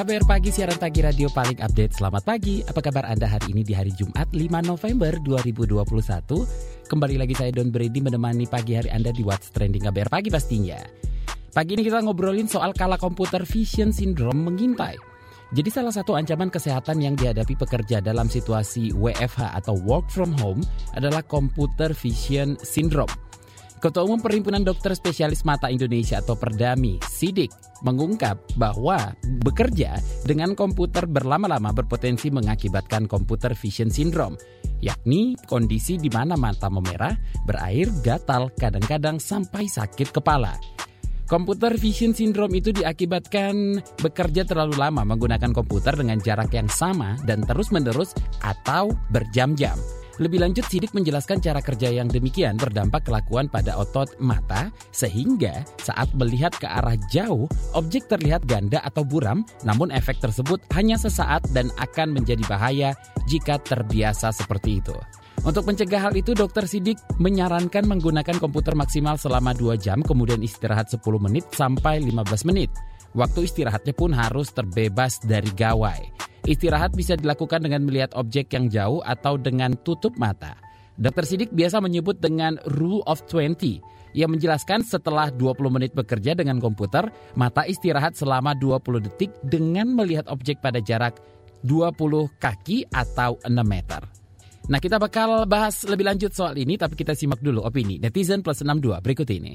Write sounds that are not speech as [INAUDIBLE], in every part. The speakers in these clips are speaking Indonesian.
KBR Pagi, siaran pagi radio paling update. Selamat pagi, apa kabar Anda hari ini di hari Jumat 5 November 2021? Kembali lagi saya Don Brady menemani pagi hari Anda di What's Trending KBR Pagi pastinya. Pagi ini kita ngobrolin soal kala komputer vision syndrome mengintai. Jadi salah satu ancaman kesehatan yang dihadapi pekerja dalam situasi WFH atau work from home adalah computer vision syndrome. Ketua Umum Perhimpunan Dokter Spesialis Mata Indonesia atau Perdami, Sidik, mengungkap bahwa bekerja dengan komputer berlama-lama berpotensi mengakibatkan computer vision syndrome, yakni kondisi di mana mata memerah, berair, gatal, kadang-kadang sampai sakit kepala. Computer vision syndrome itu diakibatkan bekerja terlalu lama menggunakan komputer dengan jarak yang sama dan terus-menerus atau berjam-jam. Lebih lanjut, Sidik menjelaskan cara kerja yang demikian berdampak kelakuan pada otot mata sehingga saat melihat ke arah jauh, objek terlihat ganda atau buram, namun efek tersebut hanya sesaat dan akan menjadi bahaya jika terbiasa seperti itu. Untuk mencegah hal itu, Dokter Sidik menyarankan menggunakan komputer maksimal selama 2 jam, kemudian istirahat 10 menit sampai 15 menit. Waktu istirahatnya pun harus terbebas dari gawai. Istirahat bisa dilakukan dengan melihat objek yang jauh atau dengan tutup mata. Dokter Sidik biasa menyebut dengan rule of 20. Ia menjelaskan setelah 20 menit bekerja dengan komputer, mata istirahat selama 20 detik dengan melihat objek pada jarak 20 kaki atau 6 meter. Nah kita bakal bahas lebih lanjut soal ini tapi kita simak dulu opini netizen plus 62 berikut ini.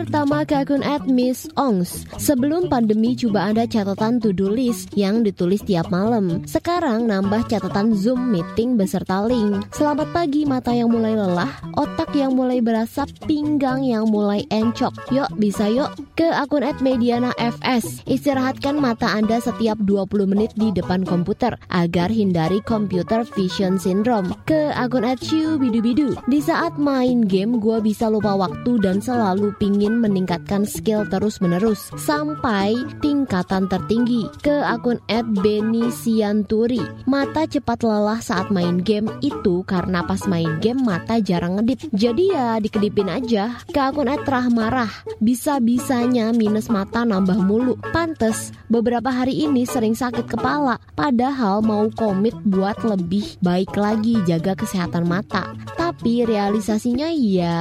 Pertama ke akun Miss Ongs. Sebelum pandemi coba ada catatan to-do list yang ditulis tiap malam. Sekarang nambah catatan Zoom meeting beserta link. Selamat pagi mata yang mulai lelah, otak yang mulai berasap, pinggang yang mulai encok. Yuk bisa yuk ke akun Mediana FS. Istirahatkan mata Anda setiap 20 menit di depan komputer agar hindari computer vision syndrome. Ke akun Bidu Bidu. Di saat main game gue bisa lupa waktu dan selalu pinggang meningkatkan skill terus-menerus sampai tingkatan tertinggi ke akun @benisianturi. Mata cepat lelah saat main game itu karena pas main game mata jarang ngedip. Jadi ya dikedipin aja. Ke akun @rahmarah. Bisa-bisanya minus mata nambah mulu. Pantes beberapa hari ini sering sakit kepala. Padahal mau komit buat lebih baik lagi jaga kesehatan mata. Realisasinya ya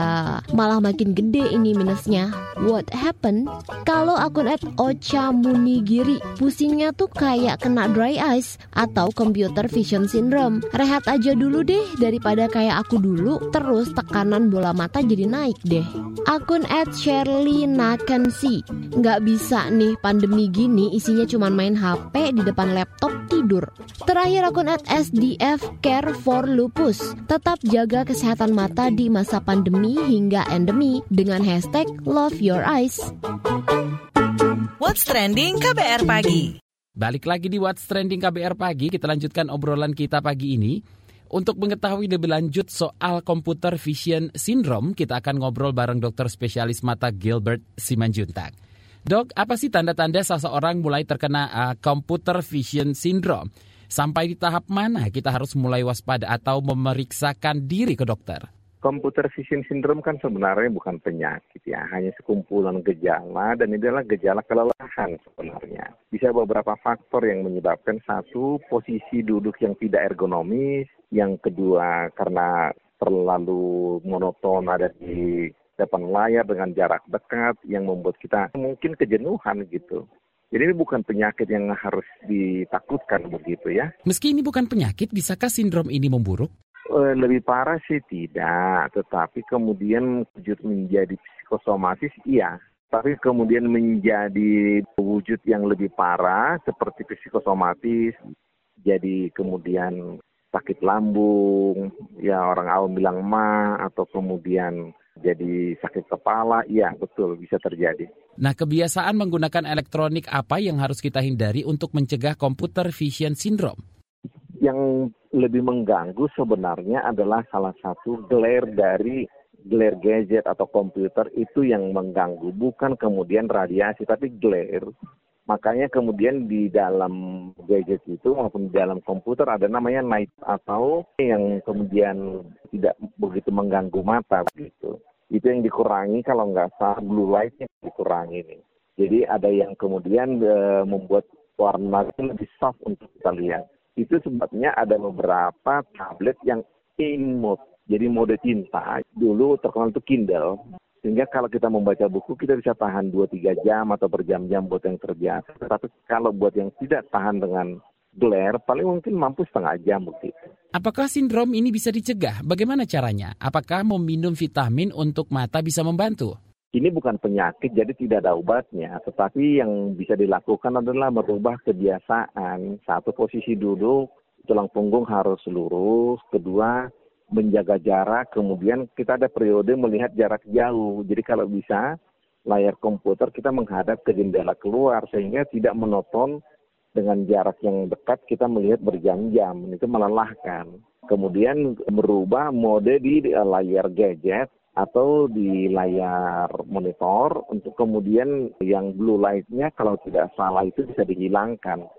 malah makin gede ini minus minusnya. What happened? Kalau akun at Ocha Munigiri, pusingnya tuh kayak kena dry eyes atau computer vision syndrome. Rehat aja dulu deh daripada kayak aku dulu, terus tekanan bola mata jadi naik deh. Akun at Shirley Nakensi, nggak bisa nih pandemi gini isinya cuma main HP di depan laptop tidur. Terakhir akun at SDF Care for Lupus, tetap jaga kesehatan mata di masa pandemi hingga endemi dengan hashtag Love Your Eyes. What's Trending KBR Pagi Balik lagi di What's Trending KBR Pagi, kita lanjutkan obrolan kita pagi ini. Untuk mengetahui lebih lanjut soal computer vision syndrome, kita akan ngobrol bareng dokter spesialis mata Gilbert Simanjuntak. Dok, apa sih tanda-tanda seseorang mulai terkena uh, computer vision syndrome? Sampai di tahap mana kita harus mulai waspada atau memeriksakan diri ke dokter? Computer vision syndrome kan sebenarnya bukan penyakit ya, hanya sekumpulan gejala dan ini adalah gejala kelelahan sebenarnya. Bisa beberapa faktor yang menyebabkan satu posisi duduk yang tidak ergonomis, yang kedua karena terlalu monoton ada di depan layar dengan jarak dekat yang membuat kita mungkin kejenuhan gitu. Jadi ini bukan penyakit yang harus ditakutkan begitu ya. Meski ini bukan penyakit, bisakah sindrom ini memburuk? Eh, lebih parah sih tidak, tetapi kemudian wujud menjadi psikosomatis iya. Tapi kemudian menjadi wujud yang lebih parah seperti psikosomatis, jadi kemudian sakit lambung, ya orang awam bilang ma, atau kemudian jadi sakit kepala, iya betul bisa terjadi. Nah, kebiasaan menggunakan elektronik apa yang harus kita hindari untuk mencegah computer vision syndrome? Yang lebih mengganggu sebenarnya adalah salah satu glare dari glare gadget atau komputer itu yang mengganggu, bukan kemudian radiasi, tapi glare. Makanya kemudian di dalam gadget itu maupun di dalam komputer ada namanya night atau yang kemudian tidak begitu mengganggu mata begitu itu yang dikurangi kalau nggak salah blue lightnya dikurangi nih. Jadi ada yang kemudian e, membuat warna lebih soft untuk kita lihat. Itu sebabnya ada beberapa tablet yang in mode, jadi mode tinta. Dulu terkenal itu Kindle. Sehingga kalau kita membaca buku kita bisa tahan 2-3 jam atau berjam-jam buat yang terbiasa. Tetapi kalau buat yang tidak tahan dengan glare paling mungkin mampu setengah jam begitu. Apakah sindrom ini bisa dicegah? Bagaimana caranya? Apakah meminum vitamin untuk mata bisa membantu? Ini bukan penyakit, jadi tidak ada obatnya. Tetapi yang bisa dilakukan adalah merubah kebiasaan. Satu posisi duduk, tulang punggung harus lurus. Kedua, menjaga jarak. Kemudian kita ada periode melihat jarak jauh. Jadi kalau bisa, layar komputer kita menghadap ke jendela keluar sehingga tidak menonton dengan jarak yang dekat kita melihat berjam-jam itu melelahkan. Kemudian merubah mode di layar gadget atau di layar monitor untuk kemudian yang blue light-nya kalau tidak salah itu bisa dihilangkan.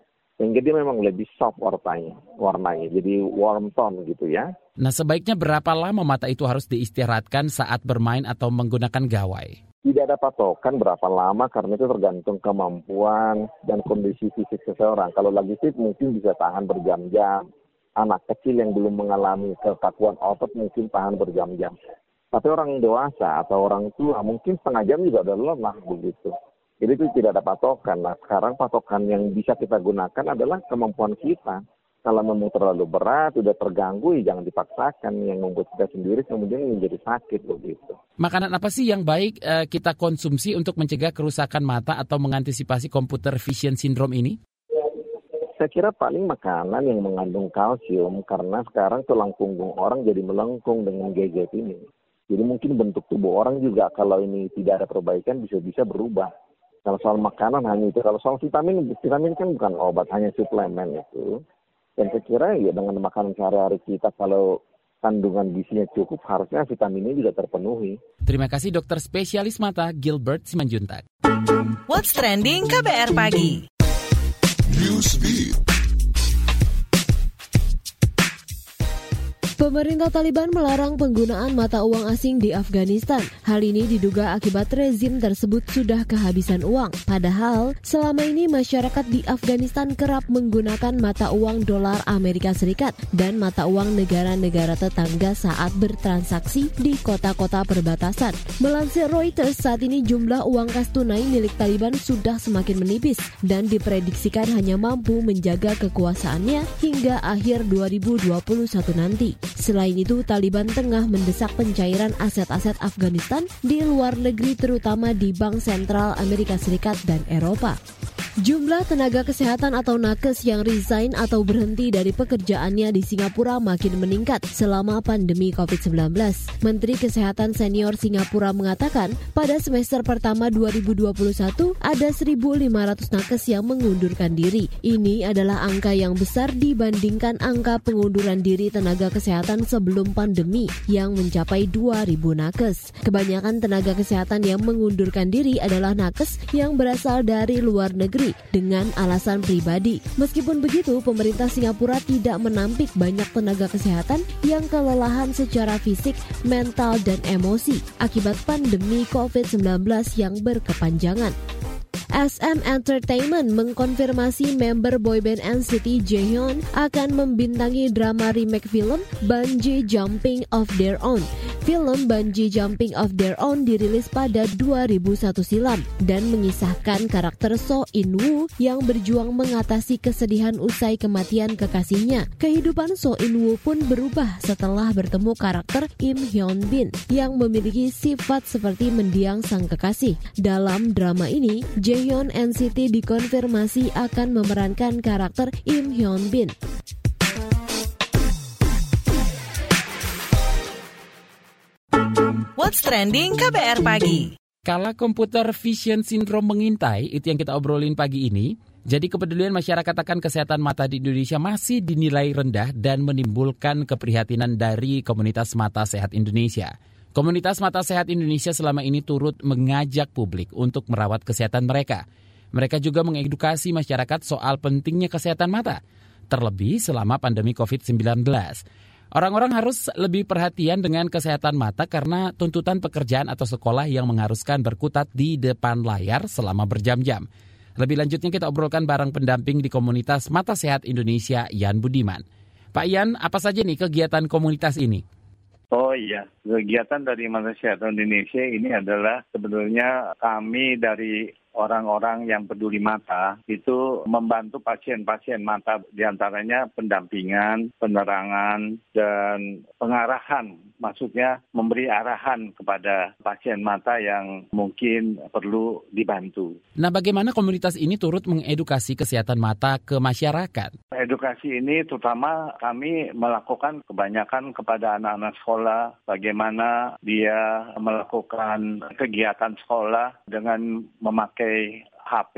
Sehingga dia memang lebih soft warnanya, warnanya jadi warm tone gitu ya. Nah sebaiknya berapa lama mata itu harus diistirahatkan saat bermain atau menggunakan gawai? Tidak ada patokan berapa lama karena itu tergantung kemampuan dan kondisi fisik seseorang. Kalau lagi fit mungkin bisa tahan berjam-jam. Anak kecil yang belum mengalami kekakuan otot mungkin tahan berjam-jam. Tapi orang dewasa atau orang tua mungkin setengah jam juga udah lelah begitu. Jadi itu tidak ada patokan. Nah sekarang patokan yang bisa kita gunakan adalah kemampuan kita kalau memang terlalu berat, sudah terganggu, ya jangan dipaksakan. Yang membuat kita sendiri kemudian menjadi sakit begitu. Makanan apa sih yang baik uh, kita konsumsi untuk mencegah kerusakan mata atau mengantisipasi computer vision syndrome ini? Saya kira paling makanan yang mengandung kalsium karena sekarang tulang punggung orang jadi melengkung dengan gadget ini. Jadi mungkin bentuk tubuh orang juga kalau ini tidak ada perbaikan bisa-bisa berubah. Kalau soal makanan hanya itu. Kalau soal vitamin, vitamin kan bukan obat, hanya suplemen itu. Dan saya kira ya dengan makanan sehari-hari kita kalau kandungan gizinya cukup, harusnya vitaminnya juga terpenuhi. Terima kasih dokter spesialis mata Gilbert Simanjuntak. What's Trending KBR Pagi Newsbeat. Pemerintah Taliban melarang penggunaan mata uang asing di Afghanistan. Hal ini diduga akibat rezim tersebut sudah kehabisan uang. Padahal, selama ini masyarakat di Afghanistan kerap menggunakan mata uang dolar Amerika Serikat dan mata uang negara-negara tetangga saat bertransaksi di kota-kota perbatasan. Melansir Reuters, saat ini jumlah uang kas tunai milik Taliban sudah semakin menipis dan diprediksikan hanya mampu menjaga kekuasaannya hingga akhir 2021 nanti. Selain itu, Taliban tengah mendesak pencairan aset-aset Afghanistan di luar negeri terutama di Bank Sentral Amerika Serikat dan Eropa. Jumlah tenaga kesehatan atau nakes yang resign atau berhenti dari pekerjaannya di Singapura makin meningkat selama pandemi COVID-19. Menteri Kesehatan Senior Singapura mengatakan, pada semester pertama 2021 ada 1.500 nakes yang mengundurkan diri. Ini adalah angka yang besar dibandingkan angka pengunduran diri tenaga kesehatan sebelum pandemi yang mencapai 2.000 nakes. Kebanyakan tenaga kesehatan yang mengundurkan diri adalah nakes yang berasal dari luar negeri dengan alasan pribadi. Meskipun begitu, pemerintah Singapura tidak menampik banyak tenaga kesehatan yang kelelahan secara fisik, mental, dan emosi akibat pandemi COVID-19 yang berkepanjangan. SM Entertainment mengkonfirmasi member boyband NCT Jaehyun akan membintangi drama remake film Bungee Jumping of Their Own. Film Bungee Jumping of Their Own dirilis pada 2001 silam dan mengisahkan karakter So In Woo yang berjuang mengatasi kesedihan usai kematian kekasihnya. Kehidupan So In Woo pun berubah setelah bertemu karakter Im Hyun Bin yang memiliki sifat seperti mendiang sang kekasih. Dalam drama ini, Jaehyun NCT dikonfirmasi akan memerankan karakter Im Hyun Bin. What's Trending KBR Pagi. Kala komputer vision syndrome mengintai, itu yang kita obrolin pagi ini. Jadi kepedulian masyarakat akan kesehatan mata di Indonesia masih dinilai rendah dan menimbulkan keprihatinan dari komunitas mata sehat Indonesia. Komunitas Mata Sehat Indonesia selama ini turut mengajak publik untuk merawat kesehatan mereka. Mereka juga mengedukasi masyarakat soal pentingnya kesehatan mata, terlebih selama pandemi COVID-19. Orang-orang harus lebih perhatian dengan kesehatan mata karena tuntutan pekerjaan atau sekolah yang mengharuskan berkutat di depan layar selama berjam-jam. Lebih lanjutnya kita obrolkan bareng pendamping di komunitas Mata Sehat Indonesia, Yan Budiman. Pak Yan, apa saja nih kegiatan komunitas ini? Oh iya, kegiatan dari Mata Sehat Indonesia ini adalah sebenarnya kami dari orang-orang yang peduli mata itu membantu pasien-pasien mata di antaranya pendampingan, penerangan, dan pengarahan. Maksudnya memberi arahan kepada pasien mata yang mungkin perlu dibantu. Nah bagaimana komunitas ini turut mengedukasi kesehatan mata ke masyarakat? Edukasi ini terutama kami melakukan kebanyakan kepada anak-anak sekolah bagaimana dia melakukan kegiatan sekolah dengan memakai pakai HP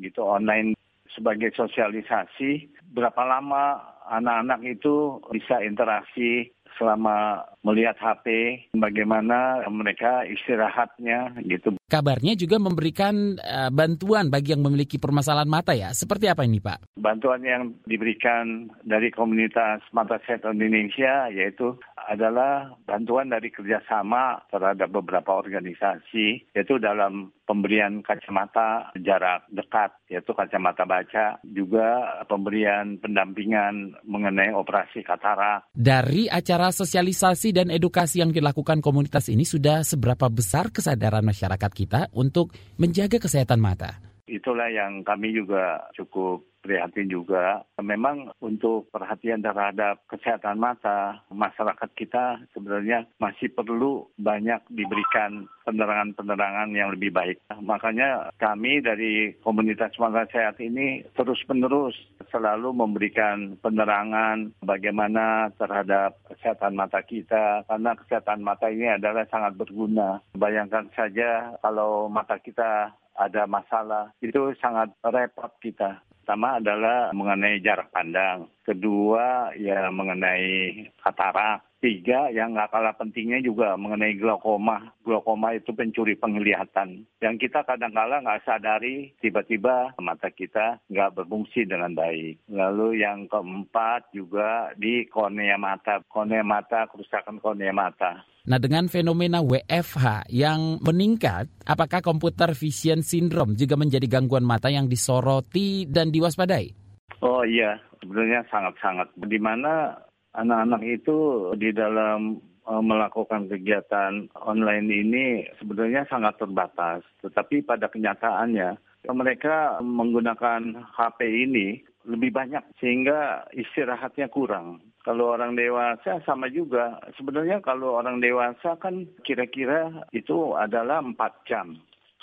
gitu online sebagai sosialisasi. Berapa lama anak-anak itu bisa interaksi selama melihat HP, bagaimana mereka istirahatnya gitu. Kabarnya juga memberikan uh, bantuan bagi yang memiliki permasalahan mata ya. Seperti apa ini Pak? Bantuan yang diberikan dari komunitas Mata Sehat Indonesia yaitu adalah bantuan dari kerjasama terhadap beberapa organisasi yaitu dalam pemberian kacamata jarak dekat yaitu kacamata baca juga pemberian pendampingan mengenai operasi katarak. Dari acara sosialisasi dan edukasi yang dilakukan komunitas ini sudah seberapa besar kesadaran masyarakat kita untuk menjaga kesehatan mata? Itulah yang kami juga cukup prihatin juga. Memang untuk perhatian terhadap kesehatan mata, masyarakat kita sebenarnya masih perlu banyak diberikan penerangan-penerangan yang lebih baik. Makanya kami dari komunitas mata sehat ini terus-menerus selalu memberikan penerangan bagaimana terhadap kesehatan mata kita, karena kesehatan mata ini adalah sangat berguna. Bayangkan saja kalau mata kita ada masalah, itu sangat repot kita. Pertama adalah mengenai jarak pandang. Kedua ya mengenai katarak. Tiga, yang nggak kalah pentingnya juga mengenai glaukoma. Glaukoma itu pencuri penglihatan. Yang kita kadang-kala nggak sadari, tiba-tiba mata kita nggak berfungsi dengan baik. Lalu yang keempat juga di kornea mata. Kornea mata, kerusakan kornea mata. Nah dengan fenomena WFH yang meningkat, apakah computer vision syndrome juga menjadi gangguan mata yang disoroti dan diwaspadai? Oh iya, sebenarnya sangat-sangat. Di mana anak-anak itu di dalam uh, melakukan kegiatan online ini sebenarnya sangat terbatas. Tetapi pada kenyataannya mereka menggunakan HP ini lebih banyak sehingga istirahatnya kurang. Kalau orang dewasa sama juga. Sebenarnya kalau orang dewasa kan kira-kira itu adalah empat jam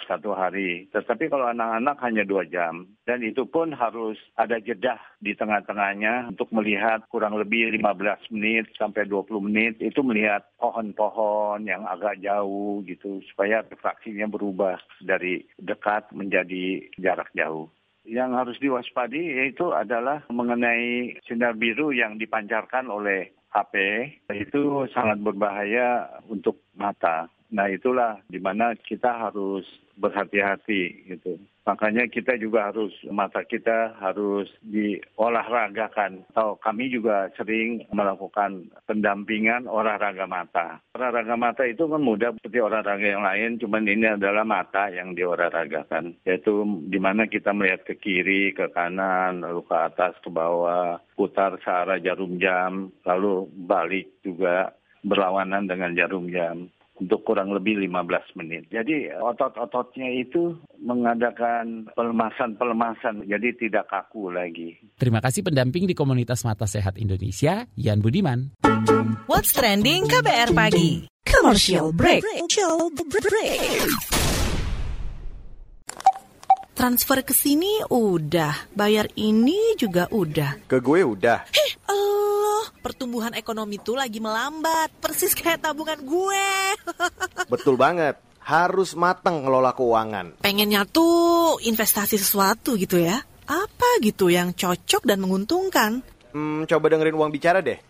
satu hari. Tetapi kalau anak-anak hanya dua jam. Dan itu pun harus ada jeda di tengah-tengahnya untuk melihat kurang lebih 15 menit sampai 20 menit. Itu melihat pohon-pohon yang agak jauh gitu. Supaya refraksinya berubah dari dekat menjadi jarak jauh yang harus diwaspadi yaitu adalah mengenai sinar biru yang dipancarkan oleh HP itu sangat berbahaya untuk mata. Nah itulah di mana kita harus berhati-hati gitu. Makanya kita juga harus mata kita harus diolahragakan. Atau kami juga sering melakukan pendampingan olahraga mata. Olahraga mata itu kan mudah seperti olahraga yang lain, cuman ini adalah mata yang diolahragakan. Yaitu di mana kita melihat ke kiri, ke kanan, lalu ke atas, ke bawah, putar searah jarum jam, lalu balik juga berlawanan dengan jarum jam untuk kurang lebih 15 menit. Jadi otot-ototnya itu mengadakan pelemasan-pelemasan, jadi tidak kaku lagi. Terima kasih pendamping di Komunitas Mata Sehat Indonesia, Yan Budiman. What's Trending KBR Pagi. Commercial break. Commercial break. Transfer ke sini udah, bayar ini juga udah. Ke gue udah. Allah pertumbuhan ekonomi tuh lagi melambat, persis kayak tabungan gue. [LAUGHS] Betul banget. Harus matang ngelola keuangan. Pengennya tuh investasi sesuatu gitu ya. Apa gitu yang cocok dan menguntungkan? Hmm, coba dengerin uang bicara deh.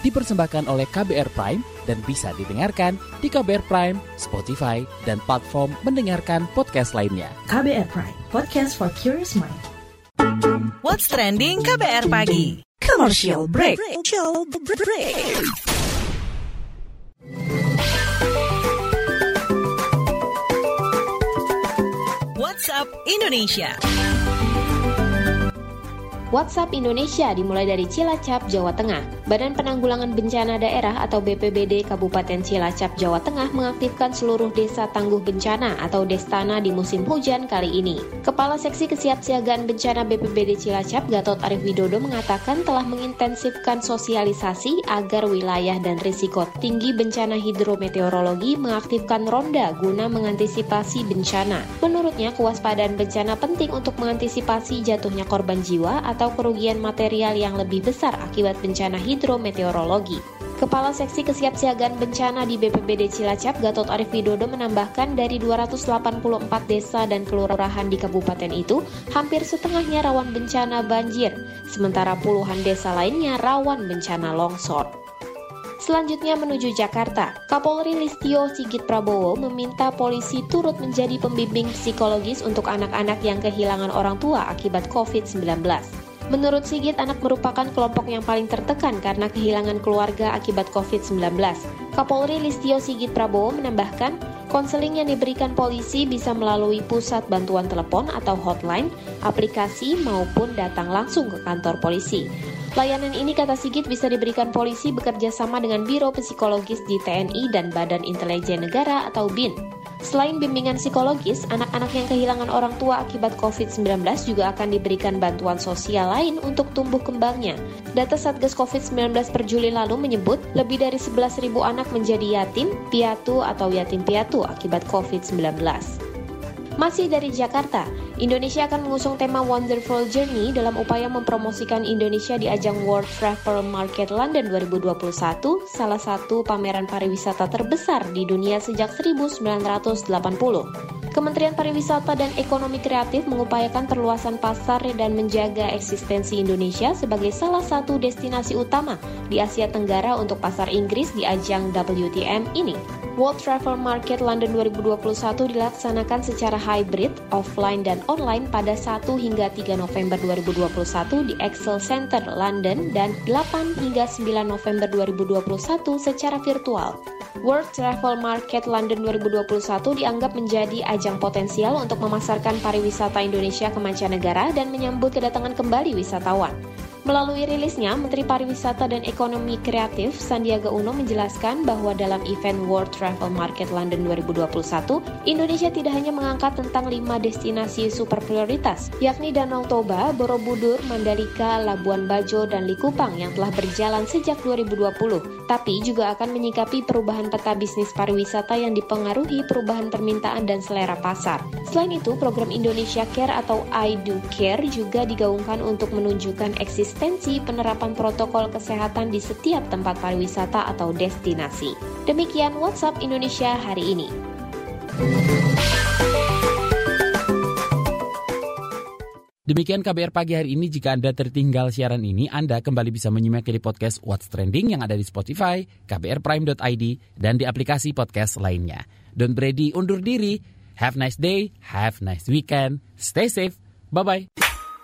Dipersembahkan oleh KBR Prime dan bisa didengarkan di KBR Prime, Spotify, dan platform mendengarkan podcast lainnya. KBR Prime, podcast for curious mind. What's trending KBR pagi? Commercial break. Commercial break. WhatsApp Indonesia. WhatsApp Indonesia dimulai dari Cilacap, Jawa Tengah. Badan Penanggulangan Bencana Daerah atau BPBD Kabupaten Cilacap, Jawa Tengah mengaktifkan seluruh desa tangguh bencana atau Destana di musim hujan kali ini. Kepala Seksi Kesiapsiagaan Bencana BPBD Cilacap, Gatot Arif Widodo mengatakan telah mengintensifkan sosialisasi agar wilayah dan risiko tinggi bencana hidrometeorologi mengaktifkan ronda guna mengantisipasi bencana. Menurutnya, kewaspadaan bencana penting untuk mengantisipasi jatuhnya korban jiwa atau kerugian material yang lebih besar akibat bencana hidrometeorologi. Kepala Seksi Kesiapsiagaan Bencana di BPBD Cilacap, Gatot Arif Widodo menambahkan dari 284 desa dan kelurahan di kabupaten itu, hampir setengahnya rawan bencana banjir, sementara puluhan desa lainnya rawan bencana longsor. Selanjutnya menuju Jakarta, Kapolri Listio Sigit Prabowo meminta polisi turut menjadi pembimbing psikologis untuk anak-anak yang kehilangan orang tua akibat COVID-19. Menurut Sigit, anak merupakan kelompok yang paling tertekan karena kehilangan keluarga akibat COVID-19. Kapolri Listio Sigit Prabowo menambahkan, konseling yang diberikan polisi bisa melalui pusat bantuan telepon atau hotline, aplikasi maupun datang langsung ke kantor polisi. Layanan ini kata Sigit bisa diberikan polisi bekerja sama dengan Biro Psikologis di TNI dan Badan Intelijen Negara atau BIN. Selain bimbingan psikologis, anak-anak yang kehilangan orang tua akibat COVID-19 juga akan diberikan bantuan sosial lain untuk tumbuh kembangnya. Data Satgas COVID-19 per Juli lalu menyebut lebih dari 11.000 anak menjadi yatim, piatu atau yatim piatu akibat COVID-19. Masih dari Jakarta, Indonesia akan mengusung tema Wonderful Journey dalam upaya mempromosikan Indonesia di ajang World Travel Market London 2021, salah satu pameran pariwisata terbesar di dunia sejak 1980. Kementerian Pariwisata dan Ekonomi Kreatif mengupayakan perluasan pasar dan menjaga eksistensi Indonesia sebagai salah satu destinasi utama di Asia Tenggara untuk pasar Inggris di ajang WTM ini. World Travel Market London 2021 dilaksanakan secara hybrid, offline dan online pada 1 hingga 3 November 2021 di Excel Center London dan 8 hingga 9 November 2021 secara virtual. World Travel Market London 2021 dianggap menjadi ajang potensial untuk memasarkan pariwisata Indonesia ke mancanegara dan menyambut kedatangan kembali wisatawan. Melalui rilisnya, Menteri Pariwisata dan Ekonomi Kreatif Sandiaga Uno menjelaskan bahwa dalam event World Travel Market London 2021, Indonesia tidak hanya mengangkat tentang lima destinasi super prioritas, yakni Danau Toba, Borobudur, Mandalika, Labuan Bajo, dan Likupang yang telah berjalan sejak 2020, tapi juga akan menyikapi perubahan peta bisnis pariwisata yang dipengaruhi perubahan permintaan dan selera pasar. Selain itu, program Indonesia Care atau I Do Care juga digaungkan untuk menunjukkan eksistensi penerapan protokol kesehatan di setiap tempat pariwisata atau destinasi. Demikian WhatsApp Indonesia hari ini. Demikian KBR pagi hari ini. Jika Anda tertinggal siaran ini, Anda kembali bisa menyimak di podcast What's Trending yang ada di Spotify, kbrprime.id, dan di aplikasi podcast lainnya. Don't Brady undur diri. Have nice day, have nice weekend, stay safe, bye-bye.